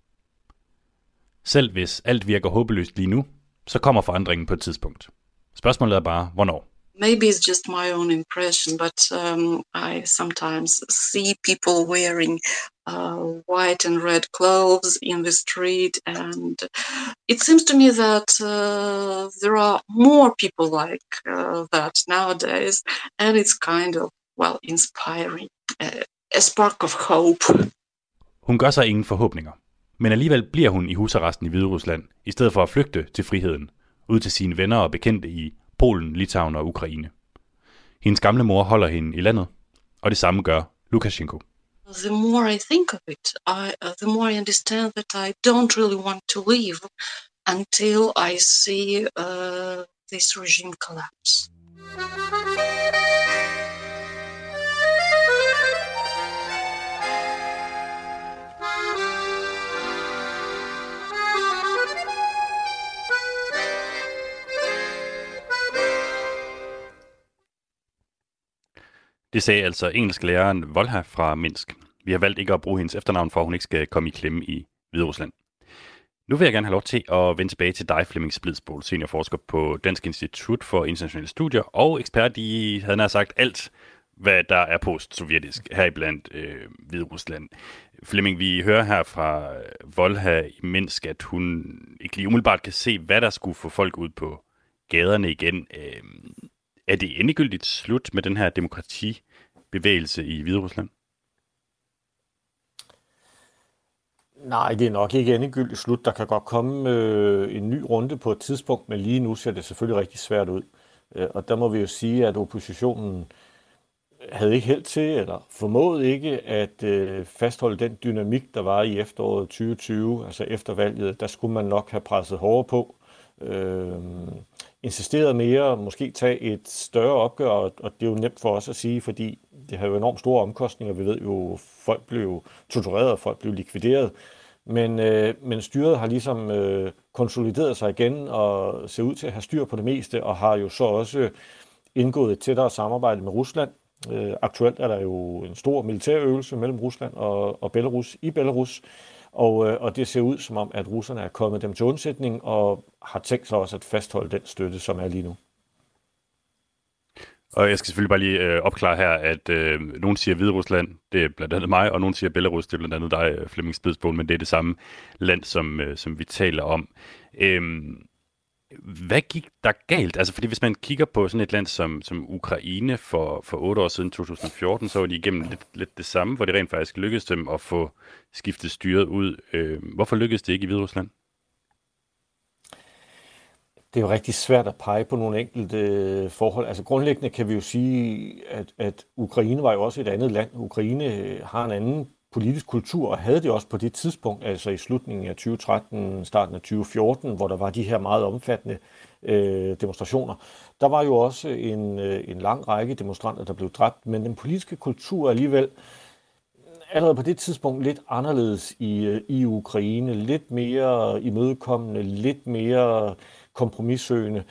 Selv hvis alt virker håbeløst lige nu, så kommer forandringen på et tidspunkt. Spørgsmålet er bare, hvornår? maybe it's just my own impression, but um, I sometimes see people wearing uh, white and red clothes in the street, and it seems to me that uh, there are more people like uh, that nowadays, and it's kind of well inspiring, a spark of hope. Hun gør sig ingen forhåbninger, men alligevel bliver hun i husarresten i Hvide Rusland, i stedet for at flygte til friheden, ud til sine venner og bekendte i Polen, Litauen og Ukraine. Hendes gamle mor holder hende i landet, og det samme gør Lukashenko. The more I think of it, I, uh, the more I understand that I don't really want to leave until I see uh, this regime collapse. Det sagde altså engelsklæreren Volha fra Minsk. Vi har valgt ikke at bruge hendes efternavn, for at hun ikke skal komme i klemme i Hviderusland. Nu vil jeg gerne have lov til at vende tilbage til dig, Flemming Splidsbol, seniorforsker på Dansk Institut for Internationale Studier og ekspert i, havde nær sagt, alt, hvad der er post-sovjetisk, heriblandt øh, Hviderusland. Flemming, vi hører her fra Volha i Minsk, at hun ikke lige umiddelbart kan se, hvad der skulle få folk ud på gaderne igen. Øh, er det endegyldigt slut med den her demokratibevægelse i Hviderusland? Nej, det er nok ikke endegyldigt slut. Der kan godt komme øh, en ny runde på et tidspunkt, men lige nu ser det selvfølgelig rigtig svært ud. Øh, og der må vi jo sige, at oppositionen havde ikke held til, eller formået ikke at øh, fastholde den dynamik, der var i efteråret 2020, altså efter valget. Der skulle man nok have presset hårdere på. Øh, insisteret mere, måske tage et større opgør, og det er jo nemt for os at sige, fordi det har jo enormt store omkostninger. Vi ved jo, folk blev tortureret, folk blev likvideret, men, øh, men styret har ligesom øh, konsolideret sig igen og ser ud til at have styr på det meste, og har jo så også indgået et tættere samarbejde med Rusland. Øh, aktuelt er der jo en stor militærøvelse mellem Rusland og, og Belarus i Belarus, og, øh, og det ser ud som om, at russerne er kommet dem til undsætning og har tænkt sig også at fastholde den støtte, som er lige nu. Og jeg skal selvfølgelig bare lige øh, opklare her, at øh, nogen siger Hvide Rusland, det er blandt andet mig, og nogen siger Belarus, det er blandt andet dig, øh, Flemming Spidsbogen, men det er det samme land, som, øh, som vi taler om. Øh, hvad gik der galt? Altså, fordi hvis man kigger på sådan et land som, som Ukraine for, for otte år siden, 2014, så var de igennem lidt, lidt det samme, hvor det rent faktisk lykkedes dem at få skiftet styret ud. Øh, hvorfor lykkedes det ikke i Hviderusland? Det er jo rigtig svært at pege på nogle enkelte øh, forhold. Altså grundlæggende kan vi jo sige, at, at Ukraine var jo også et andet land. Ukraine øh, har en anden politisk kultur, og havde det også på det tidspunkt, altså i slutningen af 2013, starten af 2014, hvor der var de her meget omfattende øh, demonstrationer. Der var jo også en, øh, en lang række demonstranter, der blev dræbt, men den politiske kultur alligevel øh, allerede på det tidspunkt lidt anderledes i, øh, i Ukraine, lidt mere imødekommende, lidt mere kompromissøgende.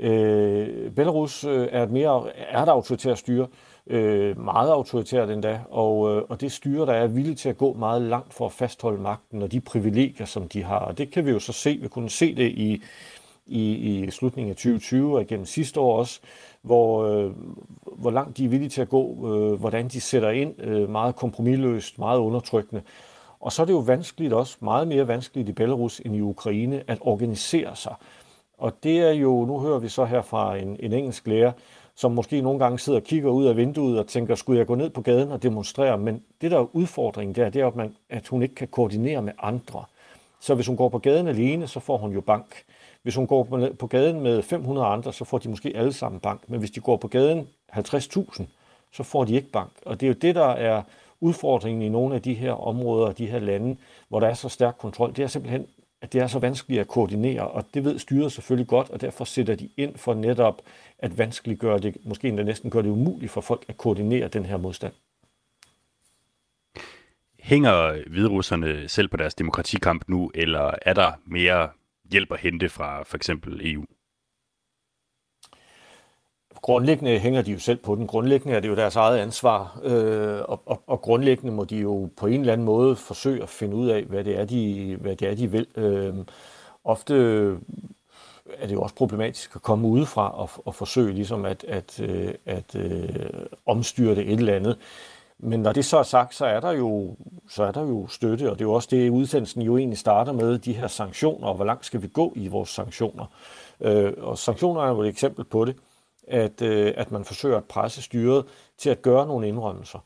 Øh, Belarus øh, er et mere er et autoritært styre, øh, øh, meget autoritært endda, og, øh, og det styre, der er villige til at gå meget langt for at fastholde magten og de privilegier, som de har. Og det kan vi jo så se, vi kunne se det i, i, i slutningen af 2020 og igennem sidste år også, hvor, øh, hvor langt de er villige til at gå, øh, hvordan de sætter ind, øh, meget kompromilløst, meget undertrykkende. Og så er det jo vanskeligt også, meget mere vanskeligt i Belarus end i Ukraine, at organisere sig. Og det er jo, nu hører vi så her fra en, en engelsk lærer, som måske nogle gange sidder og kigger ud af vinduet og tænker, skulle jeg gå ned på gaden og demonstrere? Men det, der er udfordringen der, det er, at, man, at hun ikke kan koordinere med andre. Så hvis hun går på gaden alene, så får hun jo bank. Hvis hun går på gaden med 500 andre, så får de måske alle sammen bank. Men hvis de går på gaden 50.000, så får de ikke bank. Og det er jo det, der er udfordringen i nogle af de her områder og de her lande, hvor der er så stærk kontrol. Det er simpelthen, at det er så vanskeligt at koordinere, og det ved styret selvfølgelig godt, og derfor sætter de ind for netop at vanskeliggøre det, måske endda næsten gør det umuligt for folk at koordinere den her modstand. Hænger hviderusserne selv på deres demokratikamp nu, eller er der mere hjælp at hente fra for eksempel EU? Grundlæggende hænger de jo selv på den. Grundlæggende er det jo deres eget ansvar, øh, og, og, og grundlæggende må de jo på en eller anden måde forsøge at finde ud af, hvad det er, de, hvad det er, de vil. Øh, ofte er det jo også problematisk at komme udefra og, og forsøge ligesom at, at, at, at øh, omstyre det et eller andet. Men når det så er sagt, så er der jo, så er der jo støtte, og det er jo også det, udsendelsen jo egentlig starter med, de her sanktioner, og hvor langt skal vi gå i vores sanktioner. Øh, og sanktioner er jo et eksempel på det, at, øh, at man forsøger at presse styret til at gøre nogle indrømmelser.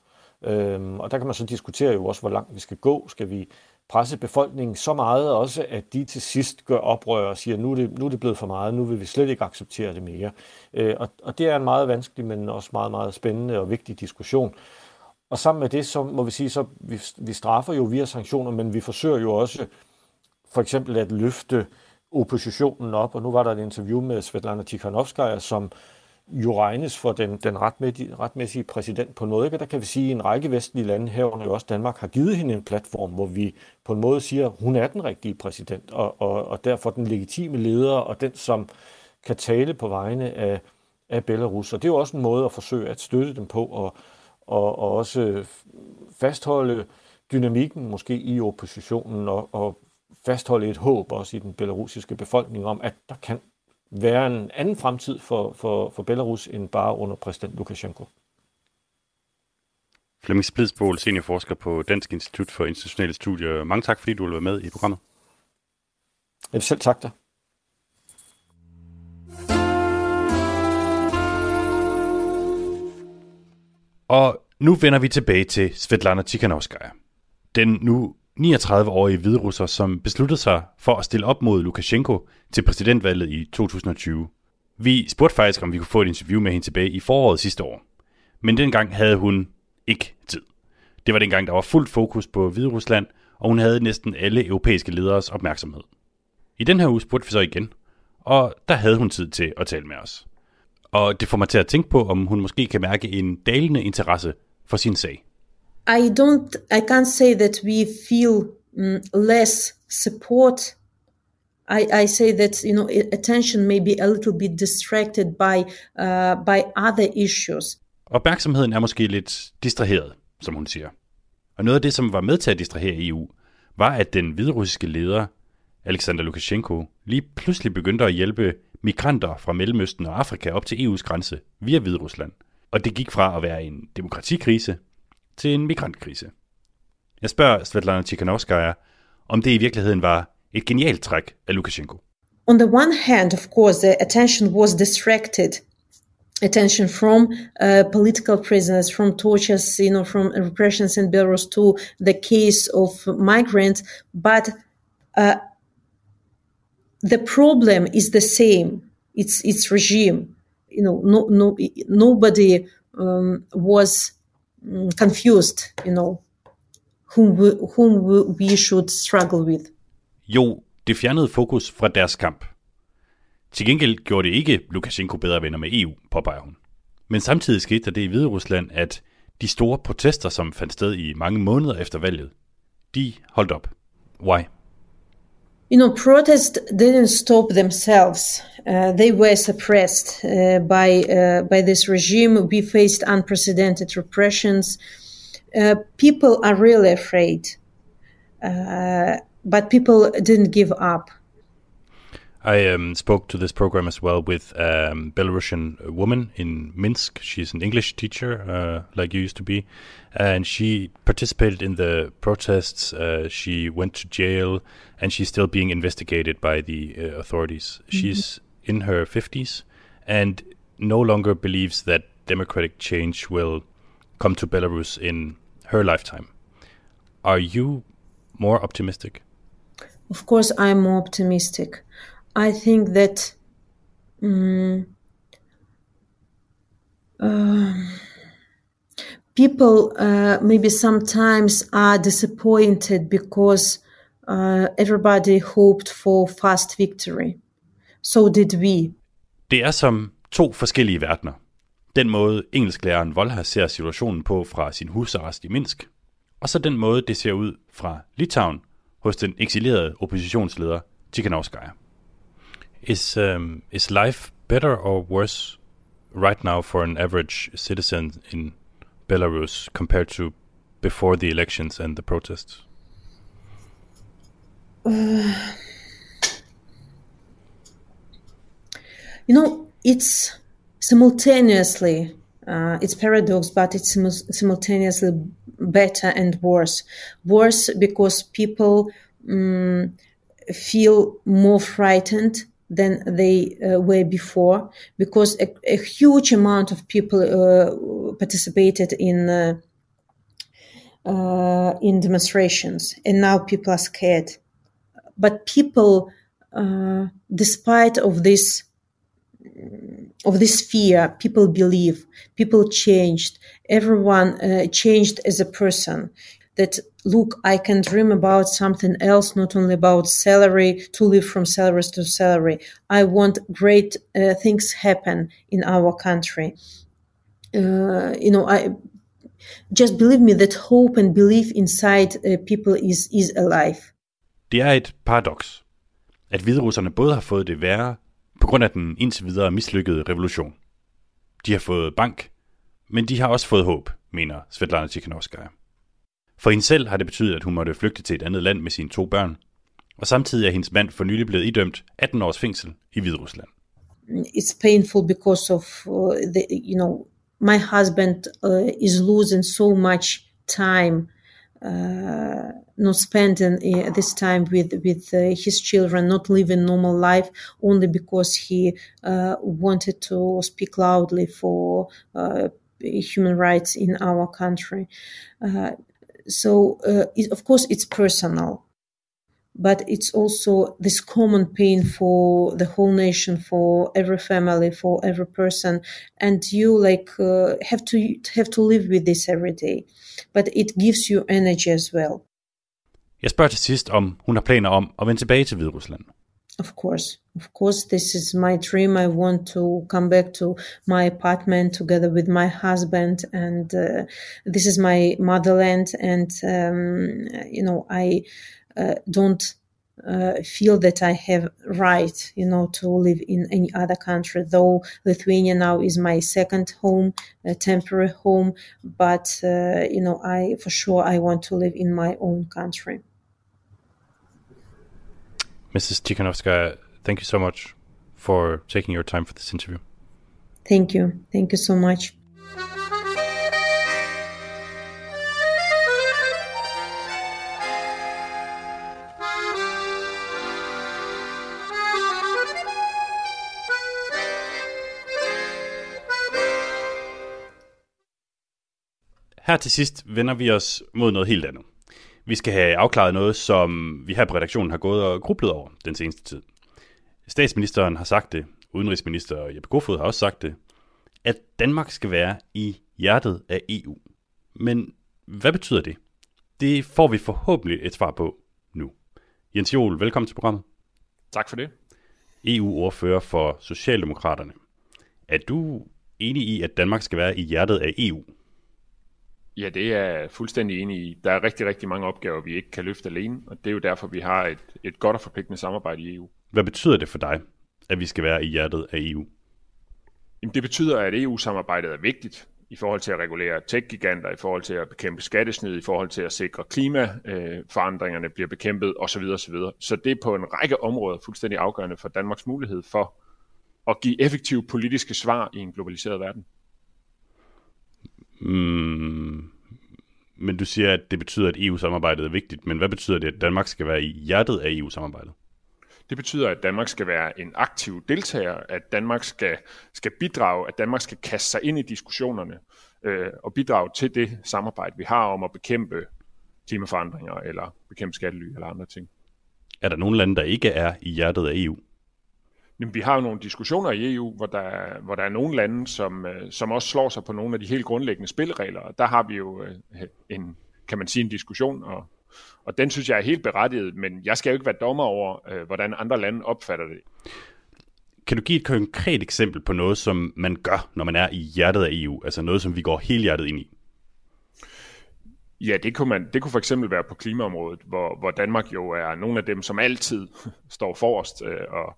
Øh, og der kan man så diskutere jo også, hvor langt vi skal gå. Skal vi presse befolkningen så meget også, at de til sidst gør oprør og siger, nu er det, nu er det blevet for meget, nu vil vi slet ikke acceptere det mere. Øh, og, og det er en meget vanskelig, men også meget, meget spændende og vigtig diskussion. Og sammen med det, så må vi sige, så vi, vi straffer jo via sanktioner, men vi forsøger jo også for eksempel at løfte oppositionen op, og nu var der et interview med Svetlana Tikhanovskaya, som jo regnes for den, den retmæssige, retmæssige præsident på noget. Der kan vi sige, at en række vestlige lande, herunder jo også Danmark, har givet hende en platform, hvor vi på en måde siger, at hun er den rigtige præsident, og, og, og derfor den legitime leder, og den, som kan tale på vegne af, af Belarus. Og det er jo også en måde at forsøge at støtte dem på, og, og, og også fastholde dynamikken måske i oppositionen, og, og fastholde et håb også i den belarusiske befolkning om, at der kan være en anden fremtid for, for, for Belarus end bare under præsident Lukashenko. Flemming Splidsbål, seniorforsker på Dansk Institut for Internationale Studier. Mange tak, fordi du vil være med i programmet. Jeg selv tak dig. Og nu vender vi tilbage til Svetlana Tikhanovskaya. Den nu 39-årige hvidrusser, som besluttede sig for at stille op mod Lukashenko til præsidentvalget i 2020. Vi spurgte faktisk, om vi kunne få et interview med hende tilbage i foråret sidste år. Men dengang havde hun ikke tid. Det var dengang, der var fuldt fokus på Hviderusland, og hun havde næsten alle europæiske lederes opmærksomhed. I den her uge spurgte vi så igen, og der havde hun tid til at tale med os. Og det får mig til at tænke på, om hun måske kan mærke en dalende interesse for sin sag. I don't. I can't say that we feel um, less support. I, I say that you know attention may be a little bit distracted by uh, by other issues. Opmærksomheden er måske lidt distraheret, som hun siger. Og noget af det, som var med til at distrahere EU, var, at den hviderussiske leder, Alexander Lukashenko, lige pludselig begyndte at hjælpe migranter fra Mellemøsten og Afrika op til EU's grænse via Hviderusland. Og det gik fra at være en demokratikrise til en migrantkrise. Jeg spørger Svetlana Tikhanovskaya, om det i virkeligheden var et genialt træk af Lukashenko. On the one hand, of course, the attention was distracted attention from uh, political prisoners, from tortures, you know, from repressions in Belarus to the case of migrants. But uh, the problem is the same. It's its regime. You know, no, no, nobody um, was Mm, confused, you know, whom we, whom we should struggle with. Jo, det fjernede fokus fra deres kamp. Til gengæld gjorde det ikke Lukashenko bedre venner med EU, påpeger hun. Men samtidig skete der det i Hvide Rusland, at de store protester, som fandt sted i mange måneder efter valget, de holdt op. Why? You know, protests didn't stop themselves. Uh, they were suppressed uh, by uh, by this regime. We faced unprecedented repressions. Uh, people are really afraid, uh, but people didn't give up. I um, spoke to this program as well with um, Belarusian woman in Minsk. She's an English teacher, uh, like you used to be, and she participated in the protests. Uh, she went to jail, and she's still being investigated by the uh, authorities. Mm-hmm. She's in her fifties and no longer believes that democratic change will come to Belarus in her lifetime. Are you more optimistic? Of course, I'm more optimistic. I think that um, uh, people uh, maybe sometimes are disappointed because uh, everybody hoped for fast victory. So did we. Det er som to forskellige verdener. Den måde engelsklæreren Volha ser situationen på fra sin husarrest i Minsk, og så den måde, det ser ud fra Litauen hos den eksilerede oppositionsleder Tikhanovskaya. Is, um, is life better or worse right now for an average citizen in Belarus compared to before the elections and the protests? Uh, *sighs* you know, it's simultaneously, uh, it's paradox, but it's simultaneously better and worse. Worse because people um, feel more frightened than they uh, were before because a, a, huge amount of people uh, participated in uh, uh in demonstrations and now people are scared. But people uh, despite of this of this fear people believe people changed. Everyone uh, changed as a person that look i can dream about something else not only about salary to live from salaries to salary i want great uh, things happen in our country uh, you know i just believe me that hope and belief inside uh, people is is alive Det er et paradoks, at hviderusserne både har fået det værre på grund af den indtil videre mislykkede revolution. De har fået bank, men de har også fået håb, mener Svetlana Tikhanovskaya. For hende selv har det betydet, at hun måtte flygte til et andet land med sine to børn, og samtidig er hendes mand for nylig blevet idømt 18 års fængsel i Hviderusland. It's painful because of uh, the, you know, my husband uh, is losing so much time uh, not spending uh, this time with with uh, his children, not living normal life, only because he uh, wanted to speak loudly for uh, human rights in our country. Uh, so, it, of course, it's personal, but it's also this common pain for the whole nation, for every family, for every person, and you like have to have to live with this every day. But it gives you energy as well. Jeg spørger til sidst, om hun har planer om at vende tilbage til Hviderusland. Of course, of course, this is my dream. I want to come back to my apartment together with my husband, and uh, this is my motherland. And um, you know, I uh, don't uh, feel that I have right, you know, to live in any other country. Though Lithuania now is my second home, a temporary home, but uh, you know, I for sure I want to live in my own country. Mrs. Tikhanovskaya, thank you so much for taking your time for this interview. Thank you. Thank you so much. Her til sidst vender vi os mod noget helt andet. Vi skal have afklaret noget, som vi her på redaktionen har gået og grublet over den seneste tid. Statsministeren har sagt det, udenrigsminister Jeppe Kofod har også sagt det, at Danmark skal være i hjertet af EU. Men hvad betyder det? Det får vi forhåbentlig et svar på nu. Jens Jol, velkommen til programmet. Tak for det. EU-ordfører for Socialdemokraterne. Er du enig i, at Danmark skal være i hjertet af EU? Ja, det er jeg fuldstændig enig i. Der er rigtig, rigtig mange opgaver, vi ikke kan løfte alene, og det er jo derfor, vi har et, et godt og forpligtende samarbejde i EU. Hvad betyder det for dig, at vi skal være i hjertet af EU? Jamen, det betyder, at EU-samarbejdet er vigtigt i forhold til at regulere tech-giganter, i forhold til at bekæmpe skattesnyd, i forhold til at sikre klimaforandringerne bliver bekæmpet osv. osv. Så det er på en række områder fuldstændig afgørende for Danmarks mulighed for at give effektive politiske svar i en globaliseret verden. Mm, men du siger, at det betyder, at EU-samarbejdet er vigtigt, men hvad betyder det, at Danmark skal være i hjertet af EU-samarbejdet? Det betyder, at Danmark skal være en aktiv deltager, at Danmark skal, skal bidrage, at Danmark skal kaste sig ind i diskussionerne øh, og bidrage til det samarbejde, vi har om at bekæmpe klimaforandringer eller bekæmpe skattely eller andre ting. Er der nogle lande, der ikke er i hjertet af EU? Jamen, vi har jo nogle diskussioner i EU, hvor der, hvor der er nogle lande, som, øh, som også slår sig på nogle af de helt grundlæggende spilregler. Og der har vi jo øh, en, kan man sige, en diskussion, og, og den synes jeg er helt berettiget, men jeg skal jo ikke være dommer over, øh, hvordan andre lande opfatter det. Kan du give et konkret eksempel på noget, som man gør, når man er i hjertet af EU? Altså noget, som vi går helt hjertet ind i? Ja, det kunne, man, det kunne for eksempel være på klimaområdet, hvor, hvor Danmark jo er nogle af dem, som altid *laughs* står forrest øh, og,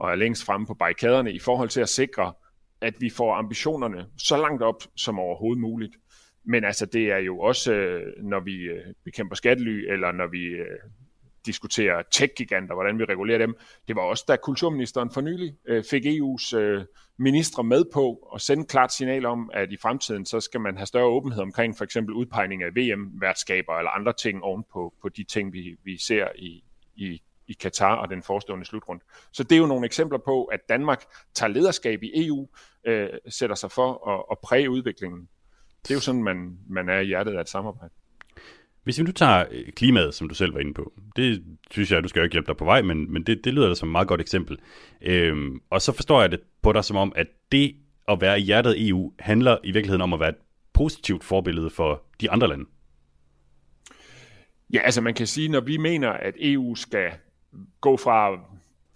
og er længst fremme på barrikaderne i forhold til at sikre, at vi får ambitionerne så langt op som overhovedet muligt. Men altså, det er jo også, øh, når vi øh, bekæmper skattely, eller når vi øh, diskuterer tech-giganter, hvordan vi regulerer dem. Det var også, da kulturministeren for nylig fik EU's ministre med på at sende klart signal om, at i fremtiden så skal man have større åbenhed omkring for eksempel udpegning af VM-værtskaber eller andre ting ovenpå på de ting, vi, vi ser i, i i Katar og den forestående slutrund. Så det er jo nogle eksempler på, at Danmark tager lederskab i EU, øh, sætter sig for at, at præge udviklingen. Det er jo sådan, man, man er i hjertet af et samarbejde. Hvis vi nu tager øh, klimaet, som du selv var inde på, det synes jeg, du skal jo ikke hjælpe dig på vej, men, men det, det lyder da som et meget godt eksempel. Øhm, og så forstår jeg det på dig som om, at det at være i hjertet af EU handler i virkeligheden om at være et positivt forbillede for de andre lande. Ja, altså man kan sige, når vi mener, at EU skal gå fra,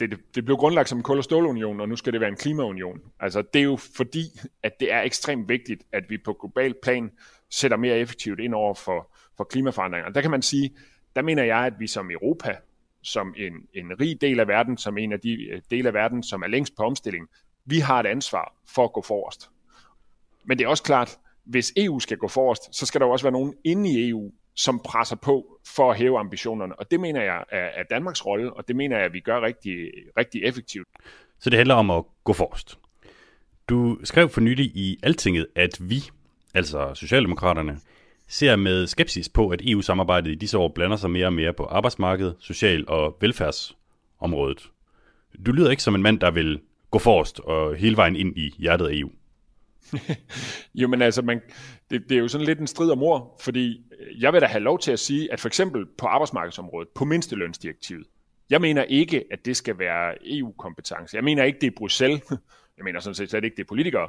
det, det blev grundlagt som en kul- og stålunion, og nu skal det være en klimaunion. Altså det er jo fordi, at det er ekstremt vigtigt, at vi på global plan sætter mere effektivt ind over for, for klimaforandringer. Der kan man sige, der mener jeg, at vi som Europa, som en, en rig del af verden, som en af de øh, dele af verden, som er længst på omstilling, vi har et ansvar for at gå forrest. Men det er også klart, hvis EU skal gå forrest, så skal der jo også være nogen inde i EU, som presser på for at hæve ambitionerne. Og det mener jeg er, er Danmarks rolle, og det mener jeg, at vi gør rigtig, rigtig effektivt. Så det handler om at gå forrest. Du skrev for nylig i Altinget, at vi, altså Socialdemokraterne, ser med skepsis på, at EU-samarbejdet i disse år blander sig mere og mere på arbejdsmarkedet, social- og velfærdsområdet. Du lyder ikke som en mand, der vil gå forrest og hele vejen ind i hjertet af EU. *laughs* jo, men altså, man, det, det er jo sådan lidt en strid om ord, fordi jeg vil da have lov til at sige, at for eksempel på arbejdsmarkedsområdet, på mindstelønsdirektivet, jeg mener ikke, at det skal være EU-kompetence. Jeg mener ikke, det er Bruxelles, *laughs* jeg mener sådan set slet ikke, det er politikere,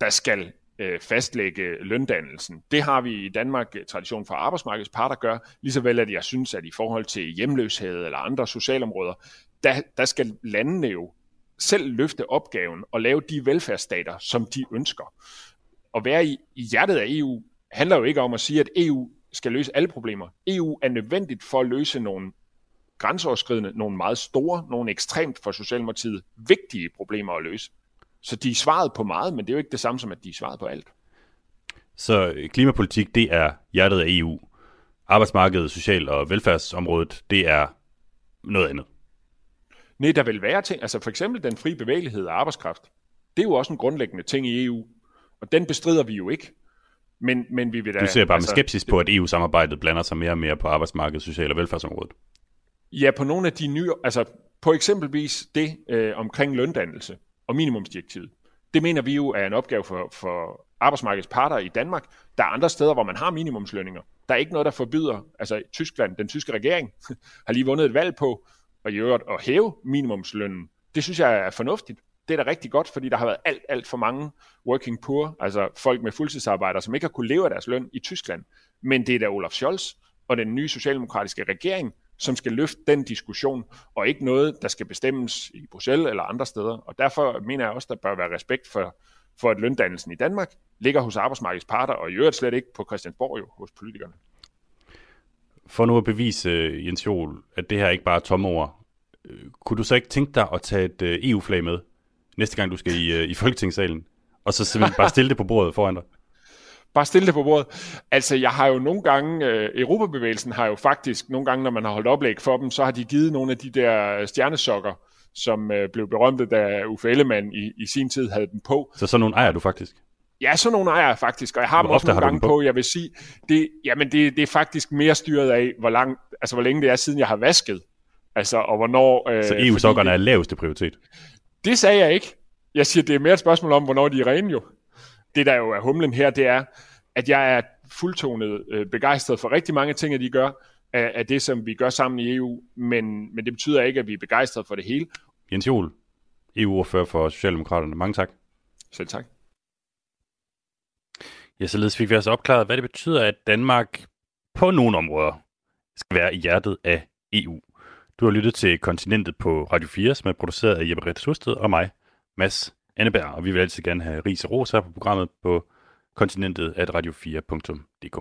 der skal øh, fastlægge løndannelsen. Det har vi i Danmark øh, tradition for arbejdsmarkedets parter gør, lige så vel at jeg synes, at i forhold til hjemløshed eller andre socialområder, der, der skal landene jo selv løfte opgaven og lave de velfærdsstater, som de ønsker. At være i, i hjertet af EU handler jo ikke om at sige, at EU skal løse alle problemer. EU er nødvendigt for at løse nogle grænseoverskridende, nogle meget store, nogle ekstremt for Socialdemokratiet vigtige problemer at løse. Så de er svaret på meget, men det er jo ikke det samme som, at de er svaret på alt. Så klimapolitik, det er hjertet af EU. Arbejdsmarkedet, social- og velfærdsområdet, det er noget andet. Nej, der vil være ting, altså for eksempel den frie bevægelighed af arbejdskraft. Det er jo også en grundlæggende ting i EU, og den bestrider vi jo ikke. Men, men vi vil da, du ser bare altså, med skepsis på, at EU-samarbejdet blander sig mere og mere på arbejdsmarkedet, social- og velfærdsområdet. Ja, på nogle af de nye, altså på eksempelvis det øh, omkring løndannelse og minimumsdirektivet. Det mener vi jo er en opgave for, for arbejdsmarkedets parter i Danmark. Der er andre steder, hvor man har minimumslønninger. Der er ikke noget, der forbyder, altså Tyskland, den tyske regering, *laughs* har lige vundet et valg på, og i øvrigt at hæve minimumslønnen. Det synes jeg er fornuftigt. Det er da rigtig godt, fordi der har været alt, alt for mange working poor, altså folk med fuldtidsarbejder, som ikke har kunne leve af deres løn i Tyskland. Men det er da Olaf Scholz og den nye socialdemokratiske regering, som skal løfte den diskussion, og ikke noget, der skal bestemmes i Bruxelles eller andre steder. Og derfor mener jeg også, der bør være respekt for, for, at løndannelsen i Danmark ligger hos arbejdsmarkedets parter, og i øvrigt slet ikke på Christiansborg jo, hos politikerne. For nu at bevise, Jens Jol, at det her ikke bare er tomme ord, øh, kunne du så ikke tænke dig at tage et øh, EU-flag med, næste gang du skal i, øh, i Folketingssalen, og så simpelthen bare stille det på bordet foran dig? Bare stille det på bordet. Altså, jeg har jo nogle gange, øh, Europabevægelsen har jo faktisk, nogle gange, når man har holdt oplæg for dem, så har de givet nogle af de der stjernesokker, som øh, blev berømte, da Uffe Ellemann i, i sin tid havde dem på. Så sådan nogle ejer du faktisk? Ja, sådan nogle ejer jeg faktisk, og jeg har dem også nogle gange på? på. Jeg vil sige, det, jamen det, det er faktisk mere styret af, hvor, lang, altså, hvor længe det er, siden jeg har vasket. Altså, og hvornår... Øh, så EU-sokkerne er laveste prioritet? Det sagde jeg ikke. Jeg siger, det er mere et spørgsmål om, hvornår de er rene jo. Det, der jo er humlen her, det er, at jeg er fuldtonet øh, begejstret for rigtig mange ting, at de gør, af, af det, som vi gør sammen i EU, men, men det betyder ikke, at vi er begejstret for det hele. Jens Jol, EU-ordfører for Socialdemokraterne. Mange tak. Selv tak. Ja, således fik vi også opklaret, hvad det betyder, at Danmark på nogle områder skal være i hjertet af EU. Du har lyttet til Kontinentet på Radio 4, som er produceret af Jeppe Rette og mig, Mads Anneberg, og vi vil altid gerne have ris og ros her på programmet på kontinentet at radio4.dk.